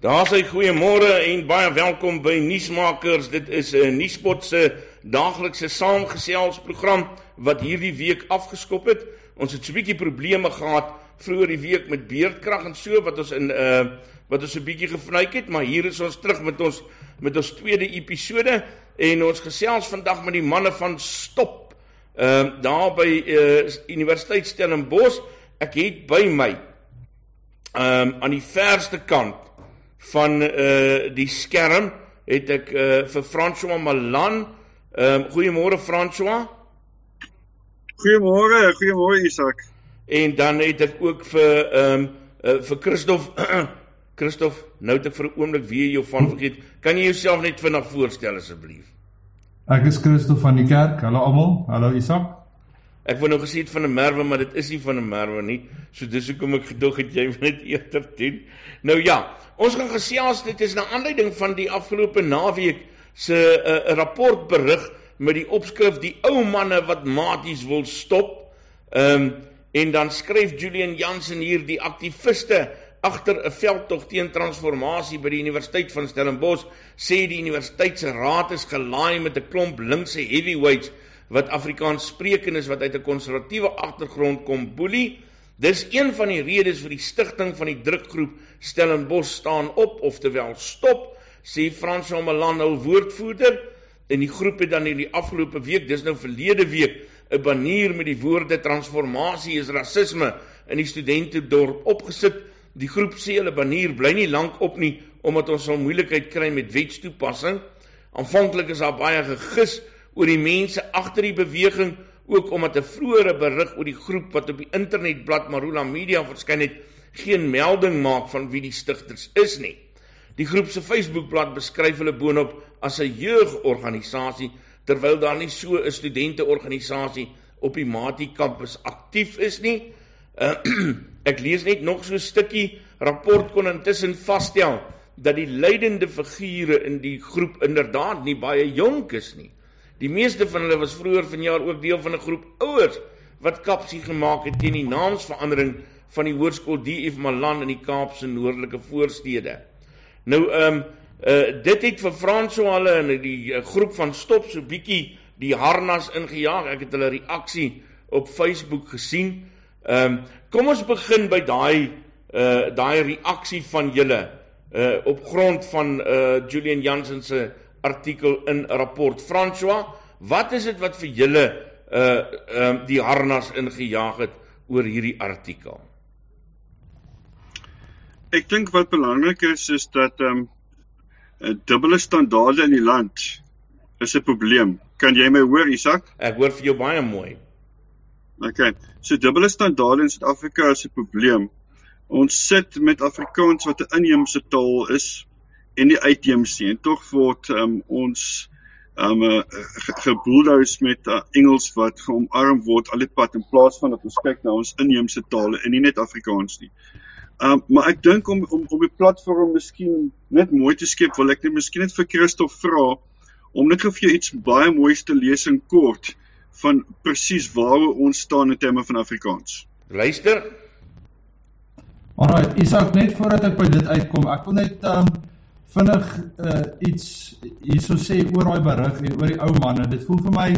Daar sê goeiemôre en baie welkom by Nuusmakers. Dit is 'n Nuuspot se daaglikse saamgeselsprogram wat hierdie week afgeskop het. Ons het so 'n bietjie probleme gehad vroeër die week met beerdkrag en so wat ons in 'n uh, wat ons 'n bietjie gevnyk het, maar hier is ons terug met ons met ons tweede episode en ons gesels vandag met die manne van Stop. Ehm uh, daar by uh, Universiteit Stellenbosch. Ek het by my ehm um, aan die verste kant van uh die skerm het ek uh vir François Malan. Ehm um, goeiemôre François. Goeiemôre, goeiemôre Isak. En dan het ek ook vir ehm um, uh, vir Christof Christof, nou het ek vir 'n oomblik weer jou van vergeet. Kan jy jouself net vinnig voorstel asseblief? Ek is Christof van die kerk. Hallo almal. Hallo Isak. Ek wou nou gesê het van 'n merwe, maar dit is nie van 'n merwe nie. So dis hoekom ek gedog het jy wil net eerder doen. Nou ja, ons gaan gesels dit is 'n aanleiding van die afgelope naweek se 'n uh, rapport berig met die opskrif die ou manne wat maties wil stop. Ehm um, en dan skryf Julian Jansen hier die aktiviste agter 'n veldtog teen transformasie by die Universiteit van Stellenbosch sê die universiteit se raad is gelaai met 'n klomp linkse heavyweights wat Afrikaans sprekend is wat uit 'n konservatiewe agtergrond kom boelie. Dis een van die redes vir die stigting van die drukgroep Stellenbosch staan op oftewel stop, sê Frans Omelan hul woordvoerder. En die groep het dan in die afgelope week, dis nou verlede week, 'n banier met die woorde transformasie is rasisme in die studente dorp opgesit. Die groep sê hulle banier bly nie lank op nie omdat ons sal moeilikheid kry met wetstoepassing. Aanvanklik is daar baie gegis oor die mense agter die beweging ook omdat 'n vroeëre berig oor die groep wat op die internetblad Marula Media verskyn het geen melding maak van wie die stigters is nie. Die groep se Facebookblad beskryf hulle boonop as 'n jeugorganisasie terwyl daar nie so 'n studenteorganisasie op die Mati kampus aktief is nie. Uh, ek lees net nog so 'n stukkie rapport kon intussen vasstel dat die leidende figure in die groep inderdaad nie baie jonk is nie. Die meeste van hulle was vroeër vanjaar ook deel van 'n groep ouers wat kapsie gemaak het teen die naamsverandering van die hoërskool DF Malan in die Kaapse noordelike voorstede. Nou ehm um, uh dit het vir Franso hulle in die uh, groep van stop so bietjie die harnas ingejaag. Ek het hulle reaksie op Facebook gesien. Ehm um, kom ons begin by daai uh daai reaksie van julle uh op grond van uh Julian Jansen se artikel in 'n rapport. François, wat is dit wat vir julle uh ehm uh, die harnas ingejaag het oor hierdie artikel? Ek dink wat belangrik is is dat ehm um, dubbele standaarde in die land is 'n probleem. Kan jy my hoor, Isak? Ek hoor vir jou baie mooi. OK. So dubbele standaarde in Suid-Afrika is 'n probleem. Ons sit met Afrikaans wat 'n inheemse taal is en die uitheemse en tog word um, ons um uh, geboeldous met uh, Engels wat omarm word al die pad in plaas van dat ons kyk na ons inheemse tale en nie net Afrikaans nie. Um maar ek dink om om om die platform miskien net mooi te skep, wil ek net miskien net vir Christof vra om net vir jou iets baie moois te lees in kort van presies waar ons staan in terme van Afrikaans. Luister. Alraai, Isak net voordat ek by dit uitkom, ek wil net um vinnig uh, iets hierso sê oor daai berig en oor die ou manne. Dit voel vir my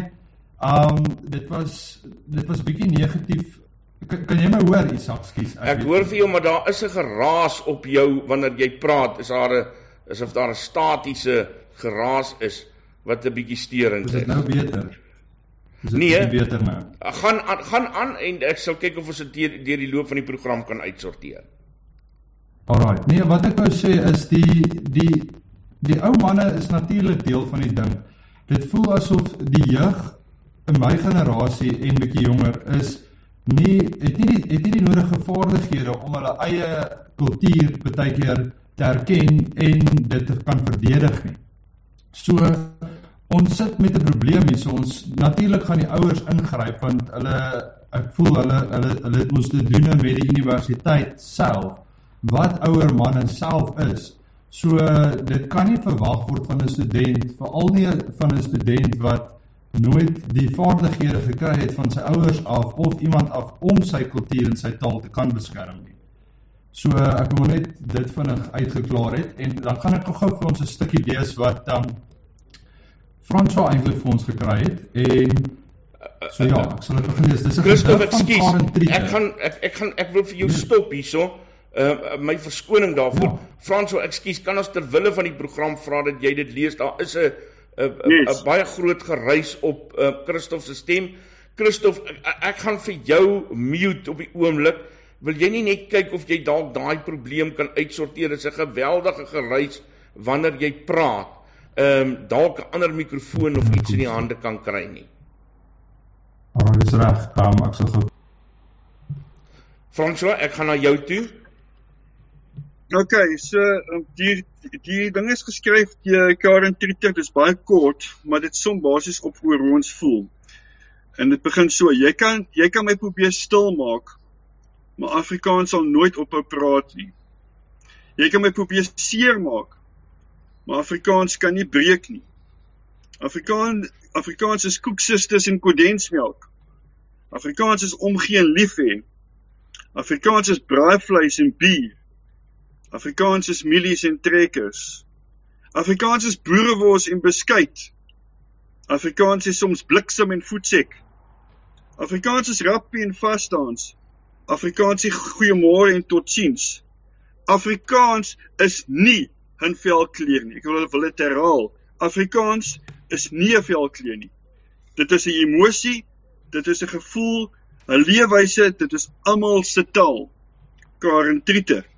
um dit was dit was bietjie negatief. Kan, kan jy my hoor Isak? Skus. Ek, ek hoor vir jou maar daar is 'n geraas op jou wanneer jy praat. Is daar 'n asof daar 'n statiese geraas is wat 'n bietjie steurend is. Is dit nou beter? Is dit nee, beter nou? Gaan gaan aan en ek sal kyk of ons dit deur die loop van die program kan uitsorteer. Alraai. Nee, wat ek wou sê is die die die ou manne is natuurlik deel van die ding. Dit voel asof die jeug in my generasie en bietjie jonger is nie het nie het nie die nodige vaardighede om hulle eie kultuur baie keer te erken en dit te kan verdedig nie. So ons sit met 'n probleem hier. So ons natuurlik gaan die ouers ingryp want hulle ek voel hulle hulle hulle moet dit doen met die universiteit self wat ouer manne self is. So dit kan nie verwag word van 'n student, veral nie van 'n student wat nooit die vaardighede gekry het van sy ouers af of iemand af om sy kultuur en sy taal te kan beskerm nie. So ek wil net dit vinnig uitgeklaar het en dan gaan ek gou vir ons 'n stukkie lees wat um Franswa eintlik vir ons gekry het en so ja, ek sal dit begin lees. Dis 'n Christof, ekskuus. Ek gaan ek ek gaan ek wil vir jou stop hierso. Uh my verskoning daarvoor. Ja. Franswa, ekskuus, kan ons ter wille van die program vra dat jy dit lees? Daar is 'n 'n yes. baie groot geruis op uh Christof se stem. Christof, ek, ek gaan vir jou mute op die oomblik. Wil jy nie net kyk of jy dalk daai probleem kan uitsorteer? Dit is 'n geweldige geruis wanneer jy praat. Ehm um, dalk 'n ander mikrofoon of iets in die hande kan kry nie. Maar dis reg. Ehm um, ek sal goed. François, ek gaan na jou toe. OK, so ehm, die die ding is geskryf deur Karen Trieter. Dis baie kort, maar dit som basies op hoe ons voel. En dit begin so: Jy kan jy kan my probeer stil maak maar Afrikaans sal nooit ophou praat nie. Jy kan my probeer seermaak, maar Afrikaans kan nie breek nie. Afrikaan Afrikaans is koeksusters en kondensmelk. Afrikaans is omgee en lief hê. Afrikaans is braaivleis en bier. Afrikaans is mielies en trekkers. Afrikaans is boerewors en beskuit. Afrikaans is soms bliksem en voetsek. Afrikaans is rappie en vasdans. Afrikaans sê goeiemôre en totsiens. Afrikaans is nie 'n velkleur nie. Ek wil wil dit herhaal. Afrikaans is nie 'n velkleur nie. Dit is 'n emosie, dit is 'n gevoel, 'n leefwyse, dit is almal se taal. Karen Trieter.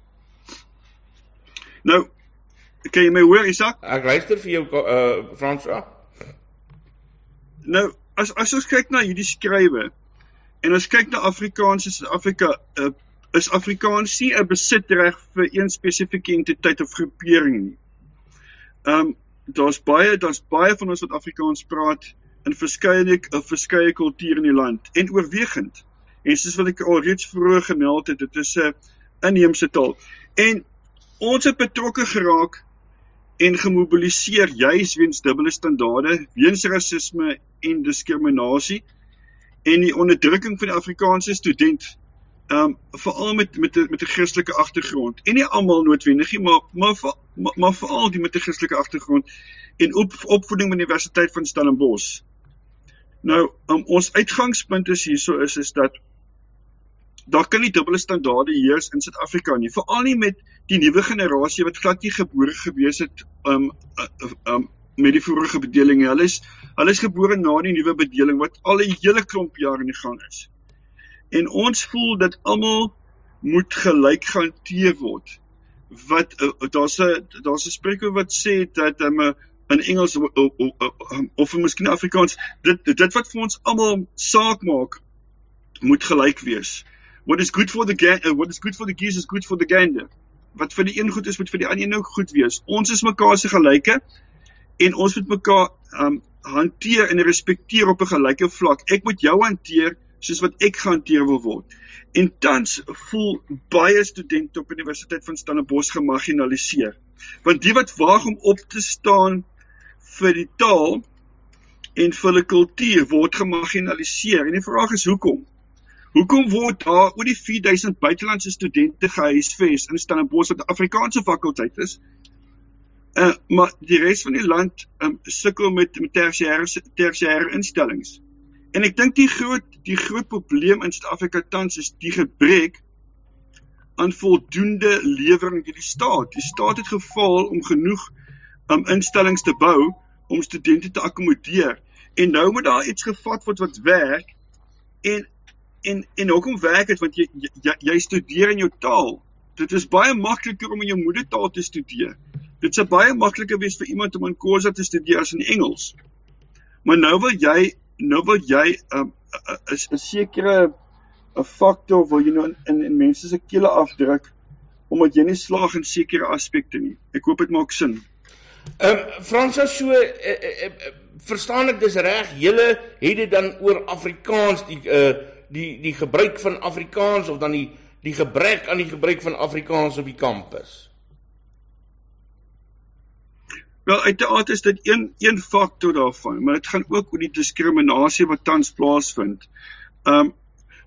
Nou, kan jy my hoor, Isak? Ek luister vir jou uh Franswa. Nou, as as ons kyk na hierdie skrywe, En as kyk na Afrikaans in Suid-Afrika, uh, is Afrikaans nie 'n besitreg vir een spesifieke entiteit of groepering nie. Ehm um, daar's baie daar's baie van ons wat Afrikaans praat in verskeie 'n uh, verskeie kulture in die land en oorwegend. En soos wat ek al reeds vroeër gemeld het, dit is 'n inheemse taal. En ons het betrokke geraak en gemobiliseer juis weens dubbele standaarde, weens rasisme en diskriminasie en die onderdrukking van die Afrikaanse student ehm um, veral met met met 'n Christelike agtergrond en nie almal noodwendig nie maar maar maar, maar veral die met 'n Christelike agtergrond en op opvoeding by die Universiteit van Stellenbosch. Nou um, ons uitgangspunt is hierso is is dat daar kan nie dubbele standaarde heers in Suid-Afrika nie, veral nie met die nuwe generasie wat glad nie gebore gewees het um um met die vorige bedeling. Hulle is hulle is gebore na die nuwe bedeling wat al 'n hele klomp jare in die gang is. En ons voel dat almal moet gelyk gehanteer word. Wat uh, daar's 'n daar's 'n spreker wat sê dat um, in Engels of, of, of, of miskien Afrikaans dit dit wat vir ons almal saak maak moet gelyk wees. What is good for the uh, what is good for the geese is good for the gander. Wat vir die een goed is moet vir die ander een ook goed wees. Ons is mekaar se gelyke en ons moet mekaar um hanteer en respekteer op 'n gelyke vlak. Ek moet jou hanteer soos wat ek gehanteer wil word. En tans voel baie studente op Universiteit van Stellenbosch gemarginaliseer. Want die wat waag om op te staan vir die taal en vir hulle kultuur word gemarginaliseer. En die vraag is hoekom? Hoekom word daar oor die 4000 buitelandse studente gehuisves in Stellenbosch wat Afrikaanse fakulteit is? Uh, maar die res van die land um, sukkel met met tersiêre tersiêre instellings. En ek dink die groot die groot probleem in Suid-Afrika tans is die gebrek aan voldoende lewering deur die staat. Die staat het gefaal om genoeg um, instellings te bou om studente te akkommodeer. En nou moet daar iets gevat word wat werk en en en hoekom werk dit want jy, jy jy studeer in jou taal. Dit is baie makliker om in jou moedertaal te studeer. Dit sou baie makliker wees vir iemand om in Khoza te studeer as in Engels. Maar nou wil jy nou wil jy 'n um, 'n sekere 'n faktor wil jy nou in in, in mense se kele afdruk omdat jy nie slaag in sekere aspekte nie. Ek hoop dit maak sin. Ehm um, Fransa so uh, uh, uh, verstaan ek dis reg. Julle het dit dan oor Afrikaans die uh die die gebruik van Afrikaans of dan die die gebrek aan die gebruik van Afrikaans op die kampus. Wel uiteraard is dit een een faktor daarvan, maar dit gaan ook oor die diskriminasie wat tans plaasvind. Um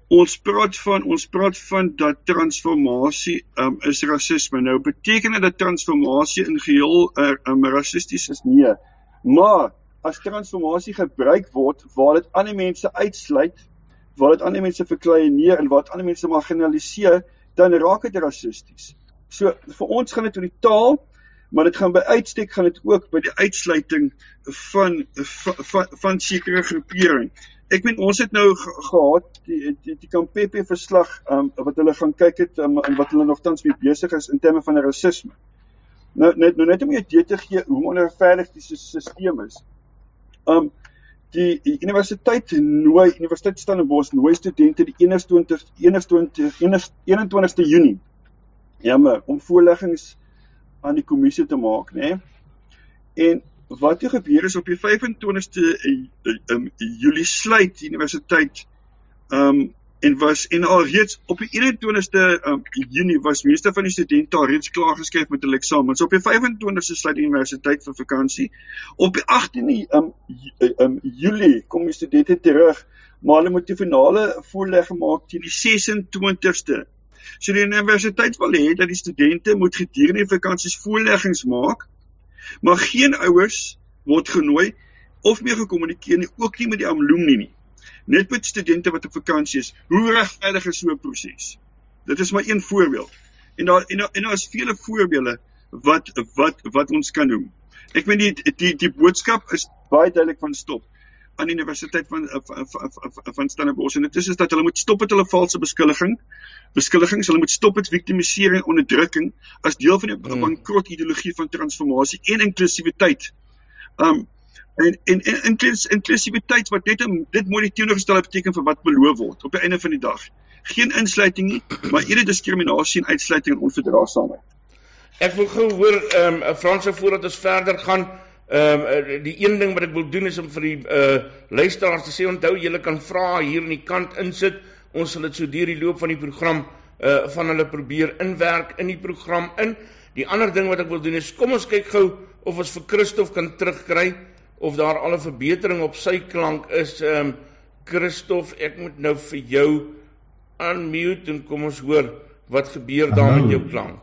ons praat van ons praat van dat transformasie um, is rasisme. Nou beteken dit dat transformasie in geheel uh, um, rassisties is? Nee. Maar as transformasie gebruik word waar dit ander mense uitsluit, waar dit ander mense verkleiner en waar dit ander mense marginaliseer, dan raak dit rassisties. So vir ons gaan dit oor die taal, maar dit gaan by uitstek gaan dit ook by die uitsluiting van van, van, van sekere groeperings. Ek meen ons het nou gehad die die, die Kampepe verslag um, wat hulle gaan kyk het um, en wat hulle nog tans mee besig is in terme van rasisme. Nou net nou net om jou te gee hoe onregverdig die stelsel is. Um die, universiteit nooi Universiteit Stellenbosch nooi studente die 21 21 21ste Junie. Ja, maar om voorleggings aan die kommissie te maak, né? Nee? En wat hier gebeur is op die 25ste um, Julie sluit die universiteit um en was en al reeds op die 21ste um, Junie was meeste van die studente al reeds klaar geskryf met hulle eksamens. Op die 25ste sluit die universiteit vir vakansie. Op die 18de um, um Julie kom die studente terug, maar hulle moet die finale voorlegging maak teen die 26ste. So die universiteit wil hê dat die studente moet gedurende die vakansies voorleggings maak maar geen ouers word genooi of meer gekommunikeer nie, ook nie met die alumni nie. Net met studente wat op vakansie is. Hoe regverdig is so 'n proses? Dit is maar een voorbeeld. En daar en daar, en daar is vele voorbeelde wat wat wat ons kan noem. Ek meen die die die boodskap is baie duidelik van stop aan die universiteit van van van, van Stellenbosch en dit is is dat hulle moet stop met hulle valse beskuldiging beskuldigings. Hulle moet stop met victimisering en onderdrukking as deel van die mm. bankrot ideologie van transformasie en inklusiwiteit. Um en en, en inklusiwiteit wat net dit moet die teenoorgestelde beteken vir wat beloof word op die einde van die dag. Geen insluiting nie, maar eerder diskriminasie en uitsluiting en onverdraagsaamheid. Ek wil gou hoor ehm um, Franse voordat ons verder gaan Ehm um, die een ding wat ek wil doen is om vir die uh luisteraars te sê onthou julle kan vra hier in die kant insit ons sal dit so deur die loop van die program uh van hulle probeer inwerk in die program in. Die ander ding wat ek wil doen is kom ons kyk gou of ons vir Christof kan terugkry of daar al 'n verbetering op sy klank is. Ehm um, Christof, ek moet nou vir jou unmute en kom ons hoor wat gebeur daar met jou klank.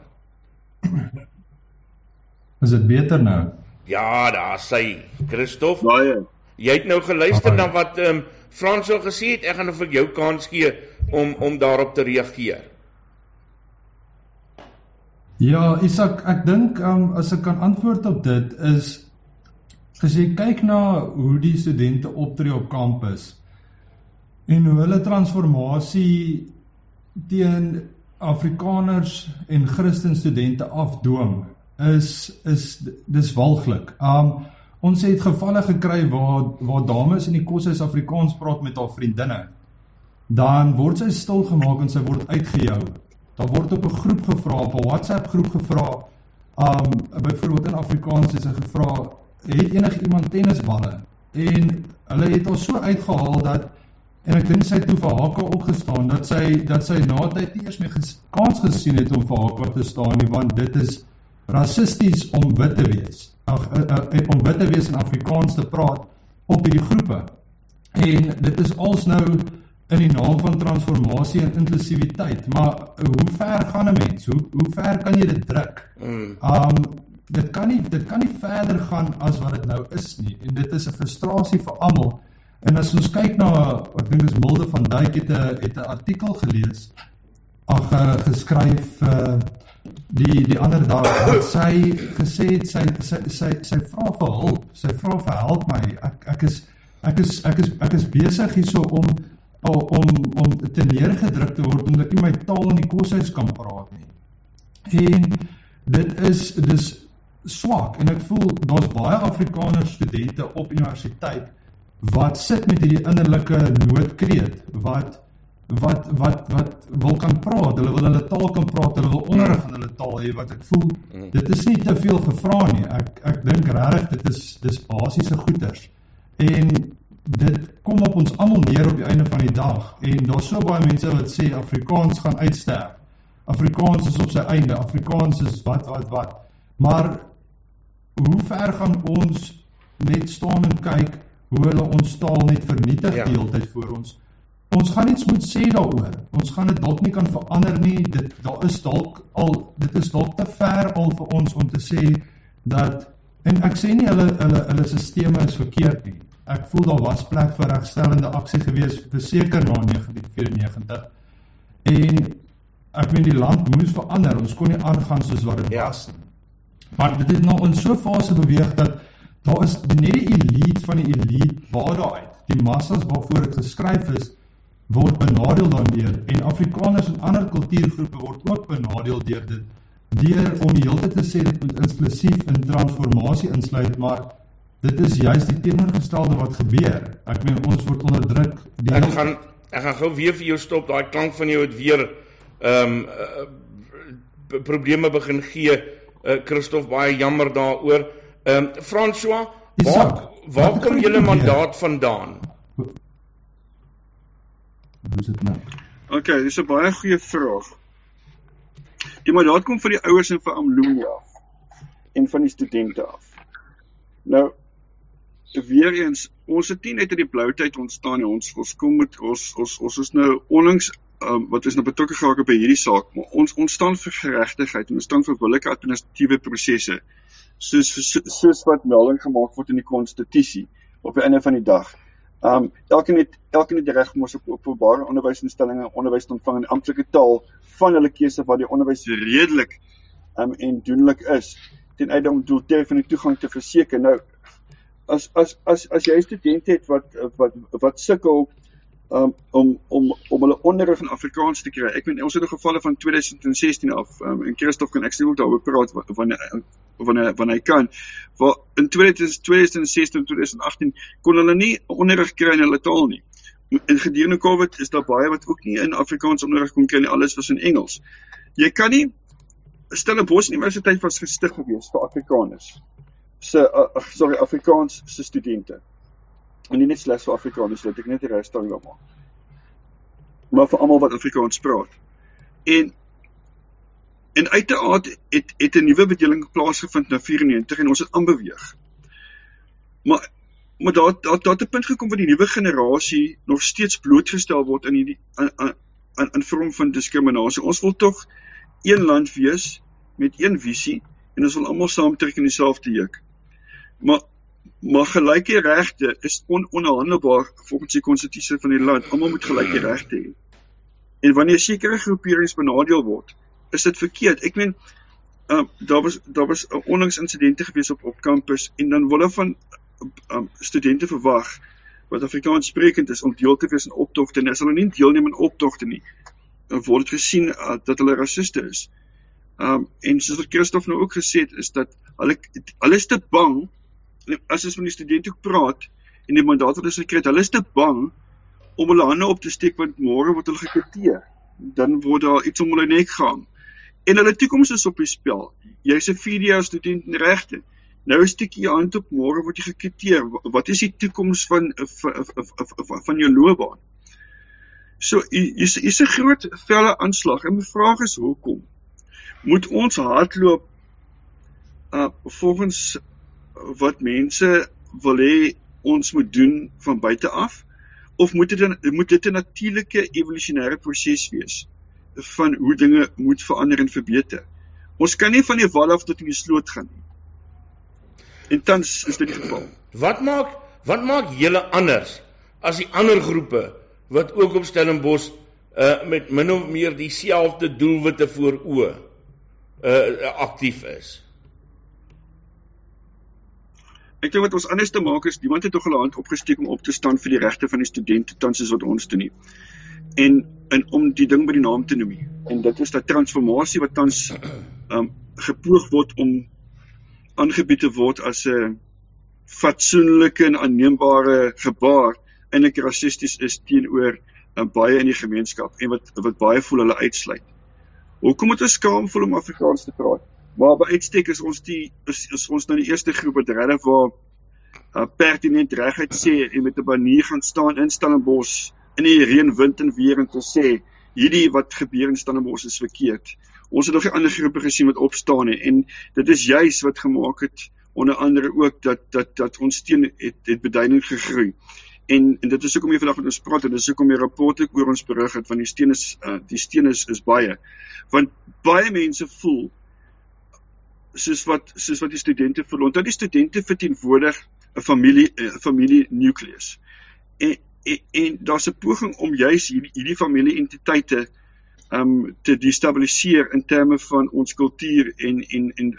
Is dit beter nou? Ja, daar sê Christof. Baie. Jy het nou geluister na wat ehm um, Frans al gesê het, ek gaan nou vir jou kans gee om om daarop te reageer. Ja, Isak, ek dink um, as ek kan antwoord op dit is as jy kyk na hoe die studente optree op kampus en hoe hulle transformasie teen Afrikaners en Christen studente afdwing is is dis walglik. Um Ons het gevalle gekry waar waar dames in die koshuis Afrikaans praat met haar vriendinne. Dan word sy stil gemaak en sy word uitgejou. Daar word op 'n groep gevra, op 'n WhatsApp groep gevra, um byvoorbeeld in Afrikaans is sy gevra, het enige iemand tennisballe? En hulle het haar so uitgehaal dat en ek dink sy het toe vir haar opgestaan dat sy dat sy na tyd nie eers meer ges, kans gesien het om vir haar te staan nie want dit is rassisties om wit te wees ag uh, uh, om wit te wees en Afrikaans te praat op hierdie groepe. En dit is als nou in die naam van transformasie en inklusiwiteit, maar hoe ver gaan 'n mens? Hoe hoe ver kan jy dit druk? Mm. Um dit kan nie dit kan nie verder gaan as wat dit nou is nie. En dit is 'n frustrasie vir almal. En as ons kyk na ek dink dis Milde van Duyk het 'n het 'n artikel gelees ag uh, geskryf uh die die ander dag wat sy gesê het sy sy sy sy vra vir hulp, sy vra vir help my. Ek ek is ek is ek is ek is besig hierso om om om te neergedruk te word omdat ek nie my taal in die koshuis kan praat nie. En dit is dis swak en ek voel daar's baie Afrikaner studente op universiteit wat sit met hierdie innerlike noodkreet wat wat wat wat wil kan praat, hulle wil hulle taal kan praat, hulle wil onderrig in hulle taal hê wat ek voel dit is nie te veel gevra nie. Ek ek dink regtig dit is dis basiese goeders. En dit kom op ons almal neer op die einde van die dag en daar's so baie mense wat sê Afrikaans gaan uitsterf. Afrikaans is op sy einde. Afrikaans is wat wat wat. Maar hoe ver gaan ons net staan en kyk hoe hulle ons taal net vernietig ja. die hele tyd voor ons? ons gaan iets moet sê daaroor. Ons gaan dit dalk nie kan verander nie. Dit daar is dalk al dit is dalk te ver al vir ons om te sê dat en ek sê nie hulle hulle hulle stelsels is verkeerd nie. Ek voel daar was plek vir regstellende aksie gewees beseker na 1994. En ek meen die land moes verander. Ons kon nie aangaan soos wat dit ja. was nie. Maar dit het nou in so 'n fase beweeg dat daar is net die elite van die elite waar daar uit. Die massas waarvoor dit geskryf is word benadeel daardeur en Afrikaners en ander kultuurgroepe word ook benadeel deur dit. Deur om die hele tyd te sê dit moet inklusief in transformasie insluit maar dit is juist die teenoorgestelde wat gebeur. Ek meen ons word onderdruk die ek gaan ek gaan gou weer vir jou stop. Daai klank van jou het weer ehm um, uh, probleme begin gee uh, Christof baie jammer daaroor ehm um, François waar waar kom julle mandaat vandaan Hoe is dit nou? OK, dis 'n baie goeie vraag. Die mandaat kom van die ouers en van Amlumi af en van die studente af. Nou weer eens, ons het nie net uit die blou tyd ontstaan nie. Ons ons kom met ons ons ons is nou onlangs um, wat is nou betrokke geraak by hierdie saak, maar ons ons staan vir geregtigheid en ons staan vir billike administratiewe prosesse soos soos wat melding gemaak word in die konstitusie op die einde van die dag. Um elkeen het elkeen het die reg om op openbare onderwysinstellings onderwys te ontvang in amptelike taal van hulle keuse wat die onderwys redelik um en doenlik is ten einde om doeltreffende toegang te verseker. Nou as as as as jy 'n student het wat wat wat sukkel um om om om hulle onderrig in Afrikaans te kry. Ek weet ons het 'n gevalle van 2016 af um, en Christof kan ek sê ook daaroor praat wanneer wanneer wanneer hy kan. Waar in 2016 en 2018 kon hulle nie onderrig kry in hulle taal nie. In gedurende Covid is daar baie wat ook nie in Afrikaans onderrig kon kry nie. Alles was in Engels. Jy kan nie Stellenbosch Universiteit was gestig gewees vir Afrikaners. Se uh, sorry Afrikaans se studente en nie net slegs vir Afrikaners dat ek net die regstelling wil maak. Maar vir almal wat Afrikaans praat. En en uiteraard het het 'n nuwe bedeling plaasgevind na 94 en ons het aanbeweeg. Maar maar daar daar daar het 'n punt gekom waar die nuwe generasie nog steeds blootgestel word in hierdie in in vorm van diskriminasie. Ons wil tog een land wees met een visie en ons wil almal saamtrek in dieselfde juk. Maar Maar gelyke regte is ononderhandelbaar volgens die konstitusie van die land. Almal moet gelyke regte hê. En wanneer sekere groeperings benadeel word, is dit verkeerd. Ek meen, uh, daar was daar was 'n onlangs insidente gewees op op kampus en dan wille van ehm um, studente verwag wat Afrikaans sprekend is om deel te wees aan optogte en as hulle nie deelneem aan optogte nie, dan word dit gesien uh, dat hulle rassiste is. Um, en soos Christof nou ook gesê het, is dat hulle hulle is te bang as ons met die studente praat en die mandaat wat hulle gekry het, hulle is te bang om hulle hande op te steek want môre word hulle gekritieer. Dan word daar iets om hulle nek gehang. En hulle toekoms is op die spel. Jy's 'n 4 jaar student in regte. Nou steek jy hand op môre word jy gekritieer. Wat is die toekoms van van van jou loopbaan? So is is 'n groot velle aanslag en my vraag is hoekom moet ons hardloop uh volgens wat mense wil hê ons moet doen van buite af of moet dit moet dit 'n natuurlike evolusionêre proses wees van hoe dinge moet verander en verbeter. Ons kan nie van die wal af tot in die sloot gaan nie. En tans is dit die geval. Wat maak wat maak julle anders as die ander groepe wat ook op Stellenbosch uh met min of meer dieselfde doelwitte voor oë uh aktief is? Ek dink wat ons anders te maak is, iemand het tog 'n hand opgesteek om op te staan vir die regte van die studente tans soos wat ons doen nie. En en om die ding by die naam te noem. En dit is dat transformasie wat tans um gepoog word om aangebied te word as 'n fatsoenlike en aanneembare gebaar eintlik rassisties is teenoor um, baie in die gemeenskap en wat wat baie voel hulle uitsluit. Hoekom moet ons skaam voel om Afrikaans te praat? Maar by uitstek is ons die is, is ons nou die eerste groep wat regtig waar uh, pertinent reguit sê en met 'n banier gaan staan in Stellenbosch in die reën, wind en weer en te sê hierdie wat gebeur in Stellenbosch is verkeerd. Ons het nog 'n ander groepe gesien wat opstaan het en dit is juis wat gemaak het onder andere ook dat dat dat ons teen het het beduidend gegroei. En en dit is hoekom jy vandag met ons praat en dis hoekom jy rapporte oor ons berig het van die steen is uh, die steen is, is baie. Want baie mense voel soos wat soos wat die studente voel. Onthou die studente verteenwoordig 'n familie 'n familie nukleus. En en, en daar's 'n poging om juis hierdie hierdie familie entiteite um te destabiliseer in terme van ons kultuur en en en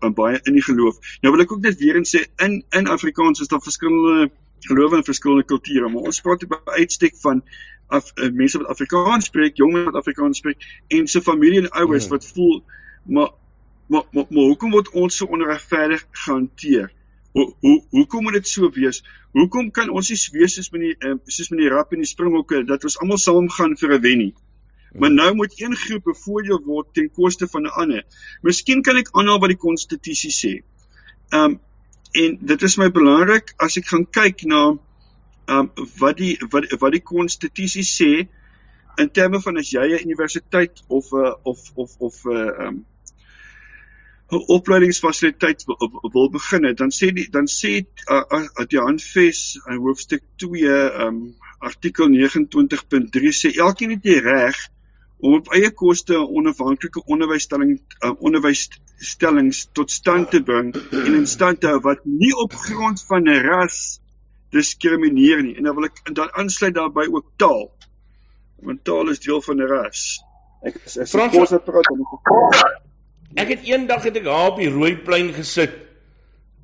'n baie in die geloof. Nou wil ek ook net weer eens sê in in Afrikaans is daar verskillende gelowe en verskillende kulture, maar ons praat op uitstek van af uh, mense wat Afrikaans spreek, jong mense wat Afrikaans spreek en se familie en ouers hmm. wat voel maar maar maar, maar hoekom word ons so onregverdig gehanteer? Hoe hoe hoekom moet dit so wees? Hoekom kan ons nie wees soos met die uh, soos met die rap en die springhokke dat ons almal saam gaan vir 'n wen nie? Maar nou moet een groep bevoordeel word ten koste van 'n ander. Miskien kan ek aanhaal wat die konstitusie sê. Um en dit is my belangrik as ek gaan kyk na um wat die wat wat die konstitusie sê in terme van as jy 'n universiteit of 'n uh, of of of 'n uh, um 'n opleidingsfasiliteit wil begin het, dan sê die dan sê uh, uh, die handves in hoofstuk 2 um artikel 29.3 sê elkeen het die reg om op eie koste 'n onafhanklike onderwysstelling uh, onderwysstellings tot stand te bring en in stand te hou wat nie op grond van ras diskrimineer nie. En dan wil ek dan aansluit daarbey ook taal. Want taal is deel van 'n ras. Ek is as ek kos praat dan Ek het eendag het ek daar op die Rooiplein gesit.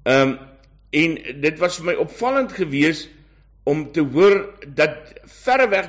Ehm um, en dit was vir my opvallend geweest om te hoor dat verreweg